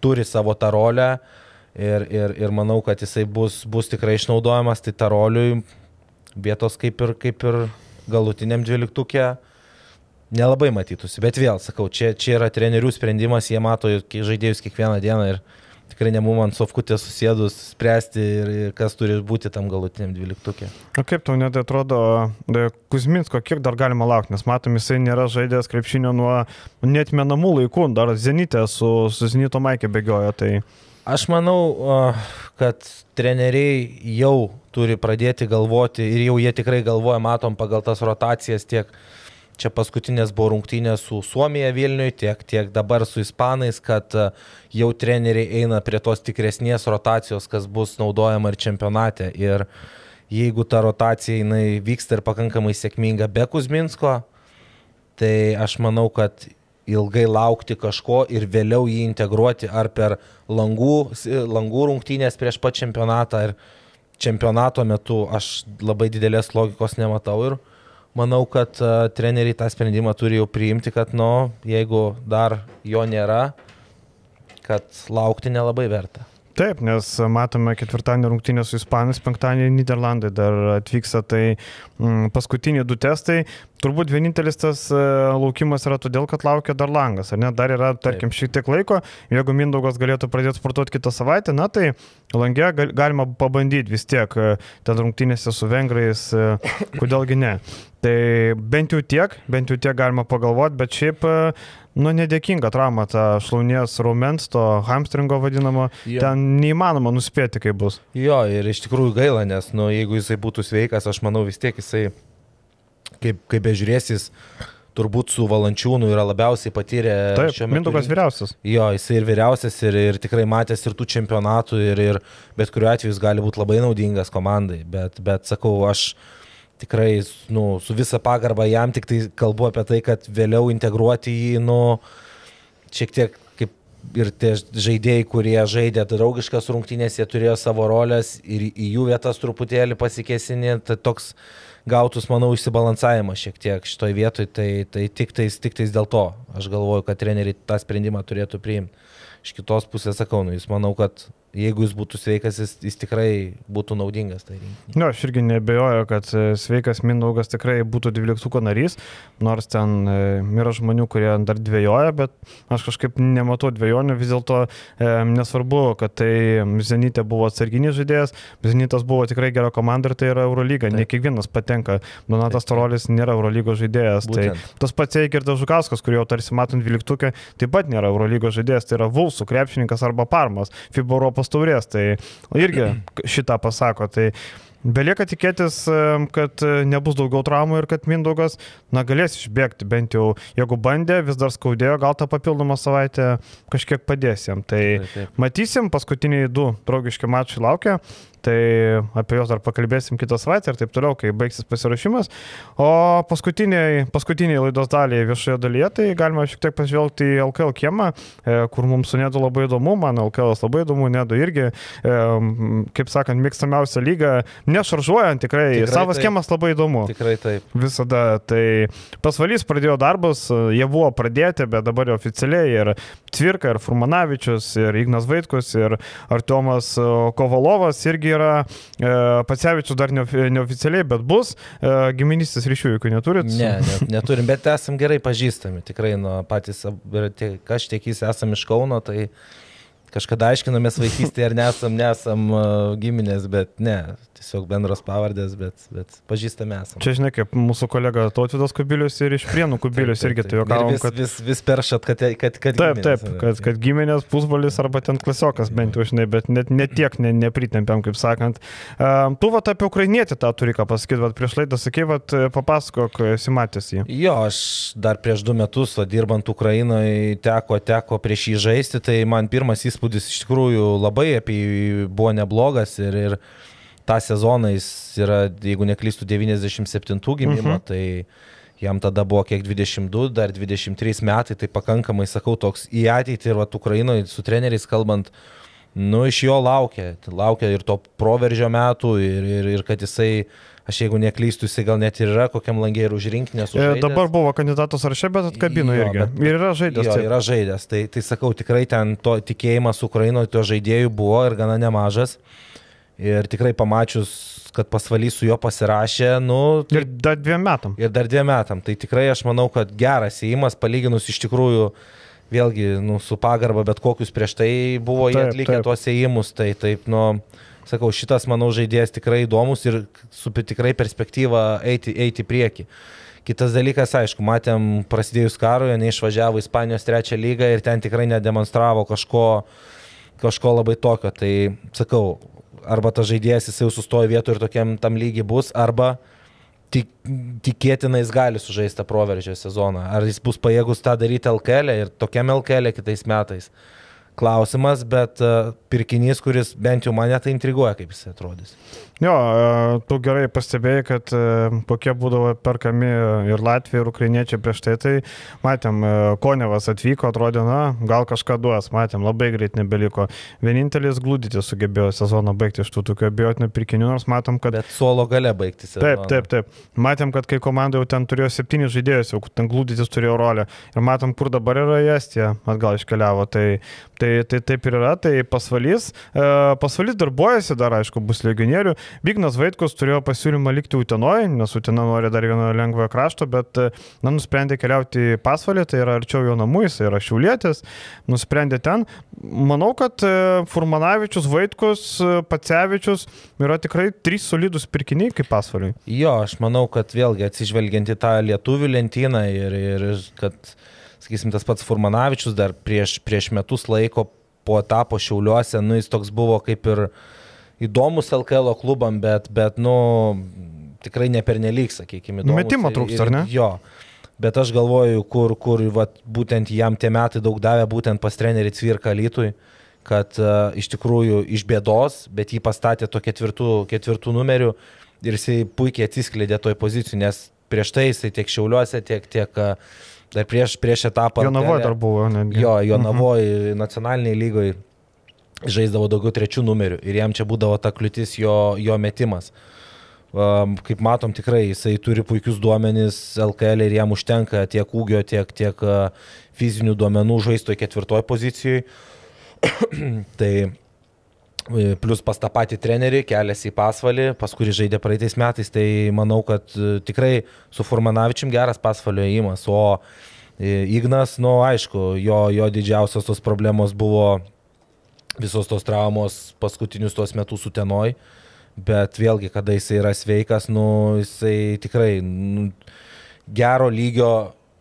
turi savo tą rolę ir, ir, ir manau, kad jisai bus, bus tikrai išnaudojamas, tai tą roliui vietos kaip ir, kaip ir galutiniam dvyliktukė nelabai matytųsi. Bet vėl, sakau, čia, čia yra trenerių sprendimas, jie mato žaidėjus kiekvieną dieną ir tikrai ne mum ant sofkutės susėdus spręsti ir kas turi būti tam galutiniam dvyliktukė. O kaip tau net atrodo, Kuzminsko, kiek dar galima laukti, nes matom, jisai nėra žaidęs krepšinio nuo netmenamų laikų, dar Zenitė su, su Zenito Maikė bėgiojo. Tai... Aš manau, kad treneriai jau turi pradėti galvoti ir jau jie tikrai galvoja, matom pagal tas rotacijas tiek čia paskutinės buvo rungtynės su Suomija Vilniui, tiek, tiek dabar su Ispanais, kad e, jau treneriai eina prie tos tikresnės rotacijos, kas bus naudojama ir čempionate. Ir jeigu ta rotacija jinai vyksta ir pakankamai sėkminga be Kuzminsko, tai aš manau, kad ilgai laukti kažko ir vėliau jį integruoti ar per langų, langų rungtynės prieš pat čempionatą ir čempionato metu aš labai didelės logikos nematau ir manau, kad uh, treneriai tą sprendimą turi jau priimti, kad, nu, jeigu dar jo nėra, kad laukti nelabai verta. Taip, nes matome ketvirtadienį rungtynę su Ispanais, penktadienį Niderlandai dar atvyksta, tai mm, paskutiniai du testai. Turbūt vienintelis tas e, laukimas yra todėl, kad laukia dar langas, ar ne? Dar yra, tarkim, šiek tiek laiko. Jeigu Mindaugas galėtų pradėti sportuoti kitą savaitę, na tai langė galima pabandyti vis tiek e, ten rungtynėse su vengrais, e, kodėlgi ne. Tai bent jau tiek, bent jau tiek galima pagalvoti, bet šiaip nu, nedėkinga trauma, ta šlaunies raumens, to hamstringo vadinamo, jo. ten neįmanoma nuspėti, kaip bus. Jo, ir iš tikrųjų gaila, nes, nu, jeigu jisai būtų sveikas, aš manau vis tiek jisai, kaip, kaip bežiūrėsis, turbūt su Valančiūnu yra labiausiai patyrę. Taip, Mindaugas vyriausias. Jo, jis ir vyriausias, ir, ir tikrai matęs ir tų čempionatų, ir, ir bet kuriuo atveju jis gali būti labai naudingas komandai. Bet, bet sakau, aš tikrai nu, su visa pagarba jam tik tai kalbu apie tai, kad vėliau integruoti jį, nu, šiek tiek kaip ir tie žaidėjai, kurie žaidė draugiškas rungtynės, jie turėjo savo rolės ir į jų vietas truputėlį pasikėsinė, tai toks gautus, manau, išsibalansavimas šiek tiek šitoje vietoje, tai, tai tik, tais, tik tais dėl to aš galvoju, kad treneriai tą sprendimą turėtų priimti. Iš kitos pusės sakau, nu, jis manau, kad jeigu jis būtų sveikas, jis, jis tikrai būtų naudingas. Tai Na, no, aš irgi nebejoju, kad e, sveikas Mindaugas tikrai būtų dvyliktuko narys, nors ten e, yra žmonių, kurie dar dvėjoja, bet aš kažkaip nematau dviejonių, vis dėlto e, nesvarbu, kad tai Zenitė buvo atsarginis žaidėjas, Zenitas buvo tikrai gera komanda ir tai yra Eurolyga, taip. ne kiekvienas patenka, Donatas Tarolis nėra Eurolygos žaidėjas, tai Būtent. tai tas pats Eikirdas Žukauskas, kurio tarsi matant dvyliktukę, taip pat nėra Eurolygos žaidėjas, tai yra Vulsų krepšininkas arba Parmas, FIBA Europos Europos taurės, tai irgi šitą pasako. Tai Belieka tikėtis, kad e, nebus daugiau traumų ir kad Mindaugas, na, galės išbėgti, bent jau, jeigu bandė, vis dar skaudėjo, gal tą papildomą savaitę kažkiek padės jam. Tai taip, taip. matysim, paskutiniai du draugiški mačai laukia tai apie juos dar pakalbėsim kitą savaitę ir taip toliau, kai baigsis pasirašymas. O paskutiniai, paskutiniai laidos daliai viešoje dalyje, tai galima šiek tiek pažvelgti į LKL kiemą, e, kur mums su Nedu labai įdomu, man LKL labai įdomu, Nedu irgi, e, kaip sakant, mėgstamiausia lyga, nešaržuojant tikrai, tikrai savas taip. kiemas labai įdomu. Tikrai taip. Visada. Tai pasvalys pradėjo darbus, jie buvo pradėti, bet dabar jau oficialiai ir Cvirka, ir Furmanavičius, ir Ignas Vaitkus, ir Artomas Kovalovas irgi yra e, Pacevičius dar neoficialiai, bet bus. E, giminystės ryšių jokių neturit? Ne, ne, neturim, bet esam gerai pažįstami. Tikrai nuo patys, tiek, aš tiek jis esam iš Kauno, tai kažkada aiškinomės vaikystėje, ar nesam, nesam uh, giminės, bet ne, tiesiog bendros pavardės, bet, bet pažįstame esame. Čia žinai, kaip mūsų kolega Tautvidas Kubilius ir iš Prienų Kubilius taip, taip, irgi tai juokavom, vis, kad... Vis, vis peršat, kad, kad, kad taip, giminės, taip, kad, kad giminės pusbolis arba ten klasiokas bent jau, žinai, bet net, net tiek ne, nepritempiam, kaip sakant. Uh, tu vat apie ukrainietį tą turi ką pasakyti, vat prieš laidą sakai, vat papasakok, esi matęs jį. Jo, aš dar prieš du metus, va, dirbant Ukrainoje, teko, teko prieš jį žaisti, tai man pirmas įspūdis iš tikrųjų labai apie jį buvo neblogas ir, ir tą sezoną jis yra, jeigu neklystų, 97 gimimo, mhm. tai jam tada buvo kiek 22, dar 23 metai, tai pakankamai, sakau, toks į ateitį ir va, Ukrainoje su treneriais kalbant, nu, iš jo laukia, laukia ir to proveržio metų ir, ir, ir kad jisai, aš jeigu neklystu, jisai gal net ir yra kokiam langė ir užrinkti, nes... E, dabar buvo kandidatos sąraše, bet atkabino jo, irgi. Bet, ir yra žaidęs. Jo, yra žaidęs. Tai, tai sakau, tikrai ten to tikėjimas Ukrainoje, to žaidėjų buvo ir gana nemažas. Ir tikrai pamačius, kad pasvalys su juo pasirašė, nu... Tai, ir dar dviem metam. Ir dar dviem metam. Tai tikrai aš manau, kad geras įimas, palyginus iš tikrųjų, vėlgi, nu, su pagarba, bet kokius prieš tai buvo taip, jie atlikę tuos įimus. Tai taip, nu, sakau, šitas, manau, žaidėjas tikrai įdomus ir su tikrai perspektyva eiti, eiti prieki. Kitas dalykas, aišku, matėm prasidėjus karui, neišvažiavo Ispanijos trečią lygą ir ten tikrai nedemonstravo kažko, kažko labai tokio. Tai sakau, arba tas žaidėjas jis jau sustoja vietoje ir tokiam tam lygiai bus, arba tik, tikėtina jis gali sužaisti proveržio sezoną. Ar jis bus pajėgus tą daryti LKL e ir tokiam LKL e kitais metais klausimas, bet uh, pirkinys, kuris bent jau mane tai intriguoja, kaip jis atrodys. Jo, uh, tu gerai pastebėjai, kad uh, kokie būdavo perkami ir Latvijai, ir Ukrainiečiai prieš tai, tai matėm, Konevas atvyko, atrodė, na, gal kažką duos, matėm, labai greit nebeliko. Vienintelis glūdytis sugebėjo sezoną baigti iš tų tokių abejotinių pirkinių, nors matom, kad... Bet suolo gale baigti sezoną. Taip, taip, taip. Matėm, kad kai komanda jau ten turėjo septynis žaidėjus, jau ten glūdytis turėjo rolę. Ir matom, kur dabar yra Estija, atgal iškeliavo. Tai, tai, tai taip ir yra, tai pasvalys. E, pasvalys darbuojasi, dar aišku, bus legionierių. Bignas Vaitkus turėjo pasiūlymą likti Utenoje, nes Utena nori dar vieno lengvojo krašto, bet na, nusprendė keliauti į pasvalį, tai yra arčiau jo namų, jis yra šiaulėtis, nusprendė ten. Manau, kad e, Furmanavičius, Vaitkus, e, Pacevičius yra tikrai trys solidus pirkiniai kaip pasvaliai. Jo, aš manau, kad vėlgi atsižvelgiant į tą lietuvių lentyną ir, ir kad, sakysim, tas pats Furmanavičius dar prieš, prieš metus laiko po etapo šiauliuose, nu jis toks buvo kaip ir uh, įdomus LKL klubam, bet, bet nu, tikrai ne pernelyg, sakykime, įdomus. Metimo trūksta, ar ne? Jo. Bet aš galvoju, kur, kur vat, būtent jam tie metai daug davė, būtent pas trenerį Cvirką Lytui, kad uh, iš tikrųjų iš bėdos, bet jį pastatė to ketvirtų, ketvirtų numerių ir jisai puikiai atsiskleidė toj pozicijai, nes prieš tai jisai tiek Šiauliuose, tiek, tiek uh, dar prieš, prieš etapą. Jo navoje dar buvo, netgi. Jo, jo navoje uh -huh. nacionaliniai lygoje žaisdavo daugiau trečių numerių ir jam čia būdavo ta kliūtis jo, jo metimas. Kaip matom, tikrai jisai turi puikius duomenys LKL ir jam užtenka tiek ūgio, tiek, tiek fizinių duomenų žaistoje ketvirtoje pozicijoje. tai e, plus pas tą patį trenerį keliasi į pasvalį, pas kurį žaidė praeitais metais, tai manau, kad e, tikrai su Furmanavičium geras pasvalio įimas, o e, Ignas, nu aišku, jo, jo didžiausios tos problemos buvo visos tos traumos paskutinius tuos metus sutenoj, bet vėlgi, kada jisai yra sveikas, nu, jisai tikrai nu, gero lygio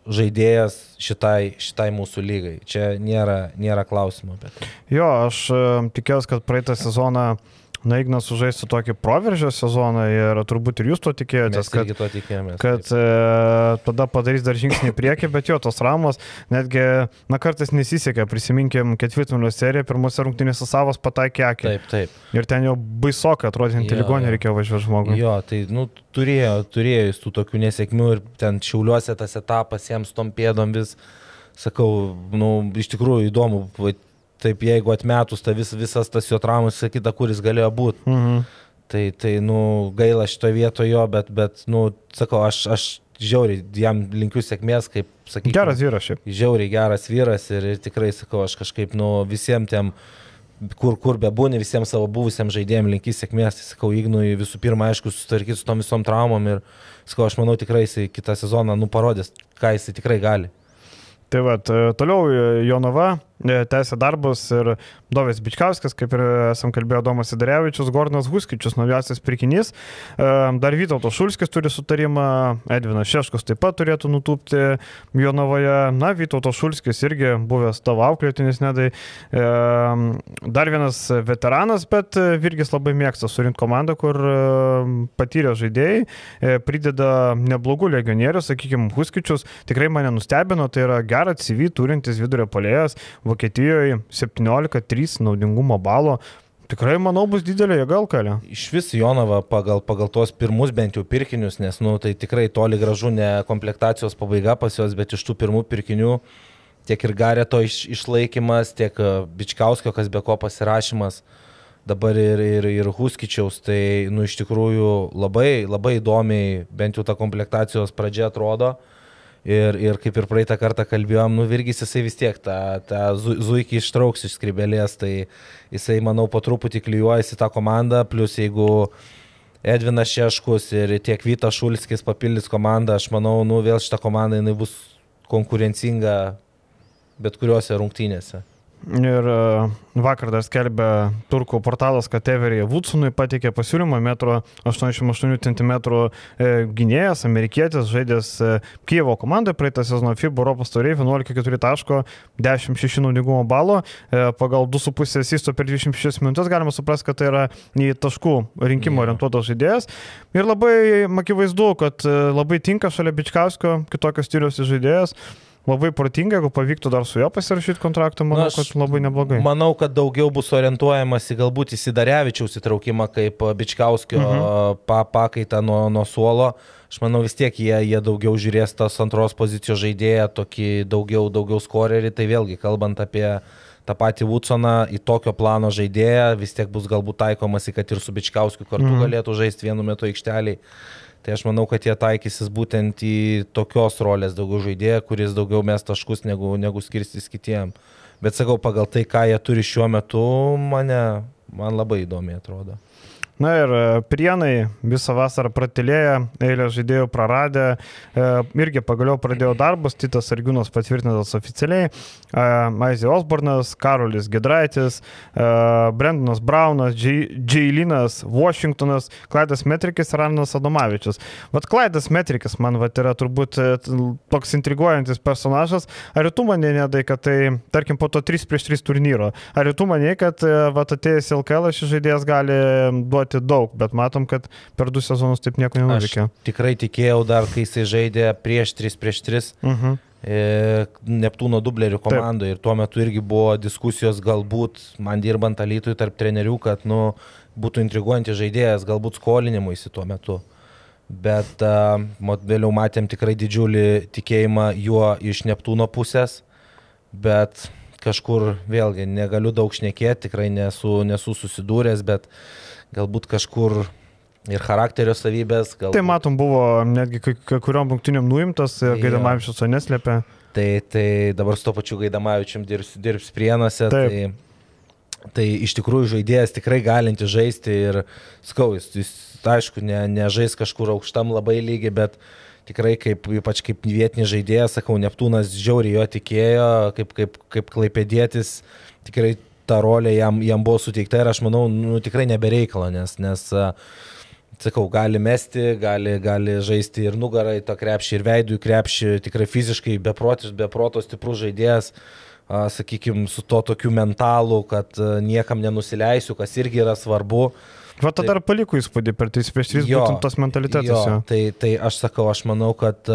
žaidėjas šitai, šitai mūsų lygai. Čia nėra, nėra klausimo. Bet... Jo, aš e, tikėjausi, kad praeitą sezoną uh, na, Ignas sužaistų tokį proveržio sezoną ir turbūt ir jūs to tikėjotės, kad, to tikėjomės, kad e, tada padarys dar žingsnį į priekį, bet jo, tos ramos netgi, na, kartais nesisekė, prisiminkim ketvirtfinalio seriją, pirmose rungtynėse savas pataikė akį. Taip, taip. Ir ten jau baisokai atrodė, ant ligonį reikėjo važiuoti žmogui. Jo, tai, nu, turėjo, turėjo jis tų tokių nesėkmių ir ten šiauliuose tas etapas jiems tom pėdom vis sakau, nu, iš tikrųjų įdomu, taip jeigu atmetus ta vis, visas tas jo traumas, sakyta, kuris galėjo būti. Mhm. Tai, tai, nu, gaila šito vietojo jo, bet, bet, nu, sakau, aš, aš žiauriai jam linkiu sėkmės, kaip sakykime. Geras vyras šiaip. Žiauriai geras vyras ir, ir tikrai, sakau, aš kažkaip, nu, visiems tiem, kur, kur bebūni, visiems savo buvusiems žaidėjams linkiu sėkmės, tai sakau, Ignui visų pirma, aišku, susitvarkyti su tom visom traumom ir, sakau, aš manau, tikrai jisai kitą sezoną, nu, parodės, ką jisai tikrai gali. Tai va, toliau Jonava E, tęsė darbus ir Dovis Bičkauskas, kaip ir esam kalbėję, Domas Sidarevičius, Gordonas Huskičius, naujausias pirkinys. E, dar Vytauto Šulskis turi sutarimą, Edvinas Šeškus taip pat turėtų nutūpti Jonavoje. Na, Vytauto Šulskis irgi buvęs tavo auklėtinis nedai. E, dar vienas veteranas, bet Virgis labai mėgsta surinkti komandą, kur patyrę žaidėjai prideda neblogų legionierių, sakykime, Huskičius tikrai mane nustebino, tai yra gerą CV turintis vidurio polėjas Vokietijoje 17-3 naudingumo balo. Tikrai, manau, bus didelė jėga kalė. Iš vis Jonava pagal, pagal tuos pirmus bent jau pirkinius, nes, nu, tai tikrai toli gražu ne komplektacijos pabaiga pas juos, bet iš tų pirmų pirkinių tiek ir Gareto iš, išlaikymas, tiek e, Bičkauskio, kas be ko pasirašymas, dabar ir, ir, ir Huskičiaus, tai, nu, iš tikrųjų labai, labai įdomiai bent jau ta komplektacijos pradžia atrodo. Ir, ir kaip ir praeitą kartą kalbėjom, nu Virgis jisai vis tiek tą, tą zuikį ištrauks iš skribelės, tai jisai, manau, po truputį klyjuojasi tą komandą, plus jeigu Edvinas Šeškus ir tiek Vytas Šulskis papildys komandą, aš manau, nu vėl šitą komandą jinai bus konkurencinga bet kuriuose rungtynėse. Ir e, vakar dar skelbė turkų portalas, kad Everija Woodsonui pateikė pasiūlymą metro 88 cm gynėjas, amerikietis, žaidęs e, Kievo komandoje praeitą sezoną FIBA Europos tauriai 11,4 taško, 10,6 naudingumo balo, e, pagal 2,5 asisto per 26 minutės galima suprasti, kad tai yra į taškų rinkimo orientuotas žaidėjas. Ir labai akivaizdu, kad labai tinka šalia Bičkauskio kitokios stiliaus žaidėjas labai protinga, jeigu pavyktų dar su juo pasirašyti kontraktą, manau, Na, kad labai neblogai. Manau, kad daugiau bus orientuojamas į galbūt įsidarevičiaus įtraukimą kaip Bičkauskio mhm. pa, pakaitą nuo, nuo suolo. Aš manau vis tiek jie, jie daugiau žiūrės tas antros pozicijos žaidėją, tokį daugiau, daugiau skorerį. Tai vėlgi, kalbant apie tą patį Woodsoną, į tokio plano žaidėją, vis tiek bus galbūt taikomasi, kad ir su Bičkauskiu kartu mhm. galėtų žaisti vienu metu aikšteliai. Tai aš manau, kad jie taikysis būtent į tokios rolės daugiau žaidėją, kuris daugiau mes taškus negu, negu skirstys kitiem. Bet sakau, pagal tai, ką jie turi šiuo metu, mane, man labai įdomi atrodo. Na ir e, prienai visą vasarą pratilėję, eilę žaidėjų praradę, e, irgi pagaliau pradėjo darbus, Titas Argiūnas patvirtintas oficialiai, e, Aizė Osbornas, Karolis Gedraitis, Brendonas Braunas, Džeilinas, Washingtonas, Klaidas Metrikis ir Arnas Adomavičius. Vat Klaidas Metrikis man vat, yra turbūt toks intriguojantis personažas. Ar tu manė, nedai, kad tai, tarkim, po to 3 prieš 3 turnyro, ar tu manė, kad vat, atėjęs LKL šis žaidėjas gali duoti duoti daug, bet matom, kad per du sezonus taip nieko nenuveikė. Tikrai tikėjau dar, kai jisai žaidė prieš 3 prieš 3. Uh -huh. E, Neptūno dublerių komandoje ir tuo metu irgi buvo diskusijos galbūt man dirbant alytui tarp trenerių, kad nu, būtų intriguojantis žaidėjas, galbūt skolinimuisi tuo metu. Bet uh, vėliau matėm tikrai didžiulį tikėjimą juo iš Neptūno pusės, bet kažkur vėlgi negaliu daug šnekėti, tikrai nesu, nesu susidūręs, bet uh, galbūt kažkur ir charakterio savybės. Galbūt... Tai matom, buvo netgi kai, kai kuriuom rungtynėm nuimtas ir Gaidamavičius to neslėpė. Tai, tai dabar su to pačiu Gaidamavičium dirbs, dirbs prienuose. Tai, tai iš tikrųjų žaidėjas tikrai galinti žaisti ir skau, jis, jis aišku, ne, nežais kažkur aukštam labai lygiai, bet tikrai kaip, ypač kaip vietinis žaidėjas, sakau, Neptūnas žiauriai jo tikėjo, kaip, kaip, kaip klaipėdėtis, tikrai ta rolė jam, jam buvo suteikta ir aš manau, nu, tikrai nebereikalo, nes, nes sakau, gali mesti, gali, gali žaisti ir nugarai to krepšį, ir veidų krepšį, tikrai fiziškai beprotis, beproto stiprus žaidėjas, sakykime, su to tokiu mentalu, kad niekam nenusileisiu, kas irgi yra svarbu. Va tada dar paliko įspūdį per 3 prieš 3 būtent tas mentalitetas. Jo, jo. Tai, tai aš sakau, aš manau, kad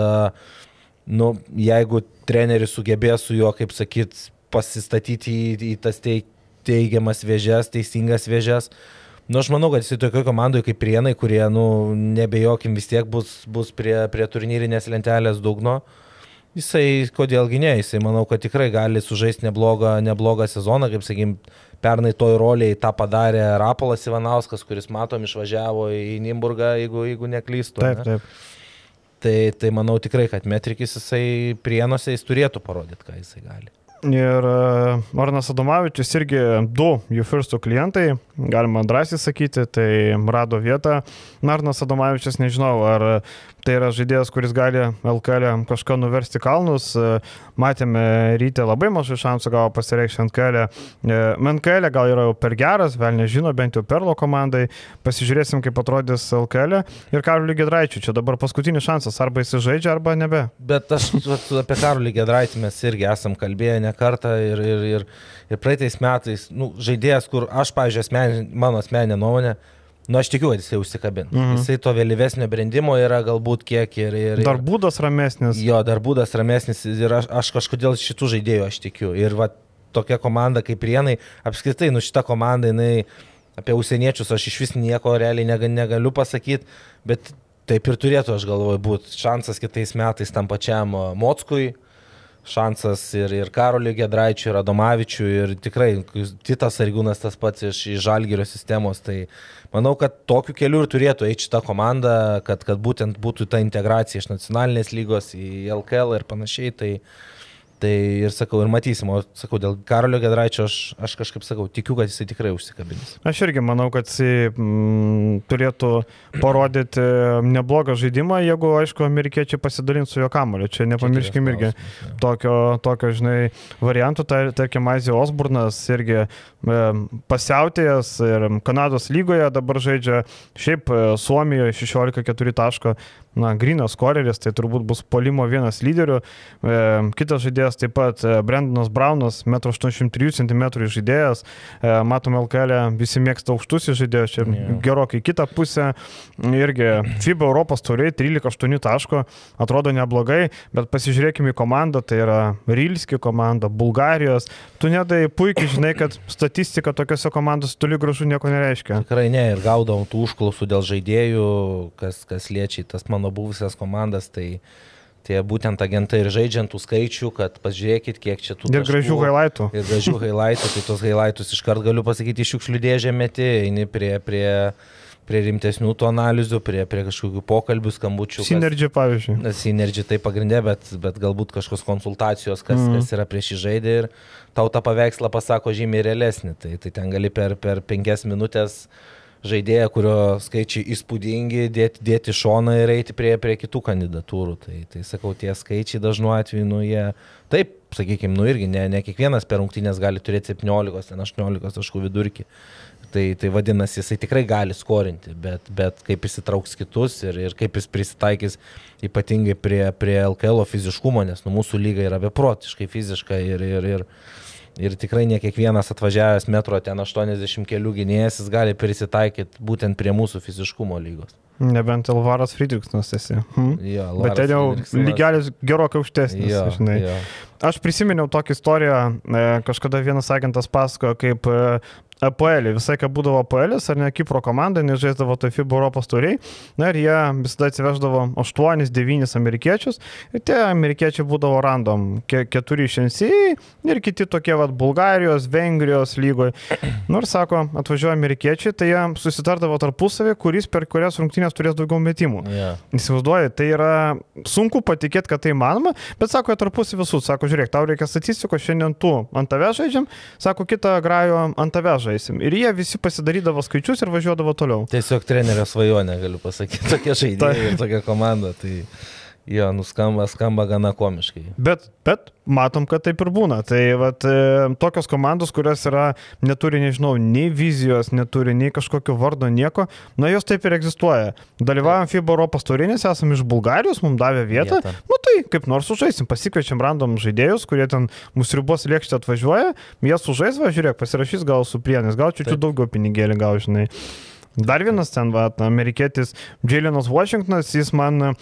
nu, jeigu treneris sugebės su juo, kaip sakyt, pasistatyti į, į tas teik, teigiamas vėžes, teisingas vėžes. Nu, aš manau, kad jisai tokioje komandoje kaip Prienai, kurie, nu, nebejokim vis tiek bus, bus prie, prie turnyrinės lentelės dugno. Jisai, kodėlgi ne, jisai manau, kad tikrai gali sužaisti neblogą, neblogą sezoną, kaip sakykim, pernai toj roliai tą padarė Rapolas Ivanauskas, kuris matom išvažiavo į Nimburgą, jeigu, jeigu neklystu. Taip, ne? taip. Tai, tai manau tikrai, kad Metrikis jisai prienuose jis turėtų parodyti, ką jisai gali. Ir e, Arnas Adomavičius irgi du jų firstų klientai, galima drąsiai sakyti, tai rado vietą. Arnas Adomavičius, nežinau, ar tai yra žaidėjas, kuris gali LKL kažką nuversti kalnus. Matėme ryte labai mažai šansų gavo pasireikšti ant kelio. MNKL gal yra jau per geras, vėl nežino, bent jau Perlo komandai. Pasižiūrėsim, kaip atrodys LKL. Ir Karoliu Gedraičiu, čia dabar paskutinis šansas, arba jis žaidžia, arba nebe. Bet aš apie Karoliu Gedraitį mes irgi esam kalbėję ne kartą ir, ir, ir, ir praeitais metais, nu, žaidėjas, kur aš, pavyzdžiui, asmenin, mano asmeninė nuomonė, Nu, aš tikiu, kad jisai užsikabins. Mhm. Jisai to vėlyvesnio brendimo yra galbūt kiek ir... ir dar būdas ramesnis. Jo, dar būdas ramesnis ir aš, aš kažkodėl šitų žaidėjų aš tikiu. Ir va, tokia komanda kaip Rienai, apskritai, nu šita komanda, jinai apie užsieniečius aš iš vis nieko realiai negaliu pasakyti, bet taip ir turėtų, aš galvoju, būti šansas kitais metais tam pačiam Motskui, šansas ir, ir Karoliui Gedraičiui, ir Adomavičiui, ir tikrai Titas Arigūnas tas pats iš, iš Žalgirio sistemos. Tai manau, kad tokiu keliu ir turėtų eiti šitą komandą, kad, kad būtent būtų ta integracija iš nacionalinės lygos į LKL ir panašiai. Tai, Tai ir sakau, ir matysim, o sakau, dėl Karolio Gedraičio aš, aš kažkaip sakau, tikiu, kad jisai tikrai užsikabins. Aš irgi manau, kad jisai mm, turėtų parodyti neblogą žaidimą, jeigu, aišku, amerikiečiai pasidalins su jo kamoliu. Čia nepamirškime irgi tokio, tokio, žinai, variantų. Tar, tarkim, Azija Osburnas irgi e, pasiautėjęs ir Kanados lygoje dabar žaidžia šiaip e, Suomijoje 16-4 taško na, grinas koreris, tai turbūt bus polimo vienas lyderių. E, kitas žaidėjas taip pat e, Brendanas Braunas, 1,83 cm žaidėjas. E, matom LKL, e, visi mėgsta aukštus žaidėjus, čia yeah. gerokai kitą pusę. Irgi FIBA Europos turiai 13,8 taško, atrodo neblogai, bet pasižiūrėkime į komandą, tai yra Rilski komanda, Bulgarijos. Tu nedai puikiai žinai, kad statistika tokiuose komandose toli gražu nieko nereiškia. Tikrai ne, ir gaudom tų užklausų dėl žaidėjų, kas, kas liečia tas mano mano buvusias komandas, tai tie būtent agentai ir žaidžiantų skaičių, kad pažiūrėkit, kiek čia tų... Ir gražių highlightų. Ir gražių highlightų, tai tos highlightus iškart galiu pasakyti, iš šiukšlių dėžę meti, eini prie, prie, prie rimtesnių tų analizių, prie, prie kažkokių pokalbių, skambučių. Synergy, pavyzdžiui. Synergy tai pagrindė, bet, bet galbūt kažkokios konsultacijos, kas, mm. kas yra prieš įžaidė ir tau tą paveikslą pasako žymiai realesnį. Tai, tai ten gali per, per penkias minutės žaidėją, kurio skaičiai įspūdingi, dėti, dėti šoną ir eiti prie, prie kitų kandidatūrų. Tai, tai sakau, tie skaičiai dažnu atveju, nu jie, taip, sakykime, nu irgi ne, ne kiekvienas per rungtynės gali turėti 17-18 taškų vidurkį. Tai, tai vadinasi, jisai tikrai gali skorinti, bet, bet kaip jis įtrauks kitus ir, ir kaip jis prisitaikys ypatingai prie, prie LKL fiziškumo, nes nu, mūsų lyga yra beprotiškai fiziška ir, ir, ir, Ir tikrai ne kiekvienas atvažiavęs metro ten 80 kelių gynėjas, jis gali prisitaikyti būtent prie mūsų fiziškumo lygos. Nebent Elvaras Friedrichsnas esi. Hm? Jo, Bet ten jau lygelis gerokai aukštesnis. Jo, žinai. Jo. Aš prisiminiau tokią istoriją, e, kažkada vienas agentas pasakojo, kaip e, APL, visai ką būdavo APL, ar ne Kipro komanda, nežaisdavo tai FIBA Europos turiai, na ir jie visada atsiveždavo 8-9 amerikiečius ir tie amerikiečiai būdavo random, ke keturi iš NC ir kiti tokie vad Bulgarijos, Vengrijos lygoje. Nors sako, atvažiuoja amerikiečiai, tai jie susitardavo tarpusavį, kuris per kurias rungtynės turės daugiau metimų. Yeah. Įsivaizduoju, tai yra sunku patikėti, kad tai manoma, bet sako, jie tarpusavį visų, sako, žiūrėk, tau reikia statistikos, šiandien tu ant tave žaidžiam, sako, kitą grajo ant tave žaidžiam žaisim. Ir jie visi pasidarydavo skaičius ir važiuodavo toliau. Tiesiog trenerio svajonė, galiu pasakyti, tokia žaidėja ir tokia komanda. Tai... Jo, nuskamba, skamba gana komiškai. Bet, bet matom, kad taip ir būna. Tai vat, e, tokios komandos, kurios yra, neturi, nežinau, nei vizijos, neturi nei kažkokio vardo, nieko, na jos taip ir egzistuoja. Dalyvavom FIBA Europos turinės, esame iš Bulgarijos, mums davė vietą. vietą. Nu tai kaip nors sužaisim, pasikviečiam random žaidėjus, kurie ten mūsų ribos lėkštė atvažiuoja, jie sužais, va, žiūrėk, pasirašys gal su prienais, gal čiūčiu daugiau pinigėlį, gal žinai. Dar vienas ten, va, amerikietis Jalinas Washingtonas, jis man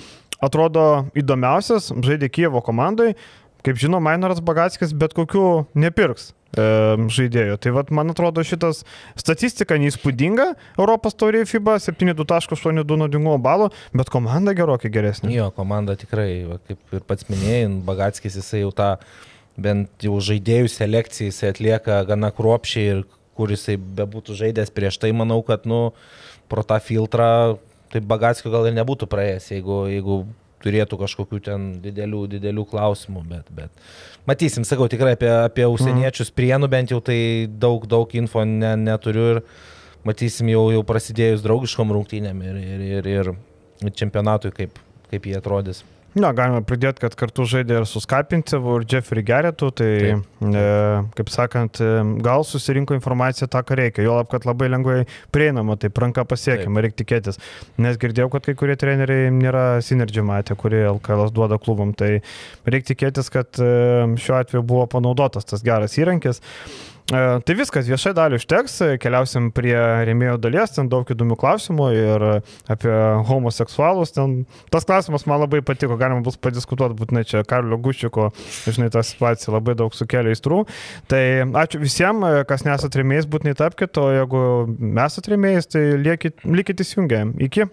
atrodo įdomiausias, žaidė Kievo komandai. Kaip žinom, Mainoras Bagatskis bet kokių nepirks e, žaidėjų. Tai vat, man atrodo šitas statistika neįspūdinga. Europos taurė FIBA 7,82 naudingumo balo, bet komanda gerokai geresnė. Jo, komanda tikrai, va, kaip ir pats minėjai, Bagatskis jisai jau tą bent jau žaidėjų selekciją jisai atlieka gana kruopšiai ir kur jisai bebūtų žaidęs prieš tai, manau, kad nu, pro tą filtrą tai Bagatskio gal ir nebūtų praėjęs, jeigu, jeigu turėtų kažkokių ten didelių, didelių klausimų, bet, bet matysim, sakau, tikrai apie, apie užsieniečius prienų bent jau tai daug, daug info ne, neturiu ir matysim jau, jau prasidėjus draugiškom rungtynėm ir, ir, ir, ir čempionatui, kaip, kaip jie atrodys. Na, galima pridėti, kad kartu žaidė ir su Skapincevu, ir Jeffrey Geretu, tai, Taip. e, kaip sakant, e, gal susirinko informaciją tą, ką reikia, jo lab, kad labai lengvai prieinama, tai ranka pasiekiama, reikia tikėtis. Nes girdėjau, kad kai kurie treneriai nėra sinergį matę, kurie LKL duoda klubam, tai reikia tikėtis, kad e, šiuo atveju buvo panaudotas tas geras įrankis. E, tai viskas, viešai dalį užteks, keliausim prie rėmėjo dalies, ten daug įdomių klausimų ir apie homoseksualus. Ten, tas klausimas man labai patiko, galima bus padiskutuoti būtinai čia Karlio Guščiko, žinai, ta situacija labai daug sukelia įstrų. Tai ačiū visiems, kas nesat rėmėjais, būtinai tapkite, o jeigu esat rėmėjais, tai likite įsijungę. Iki.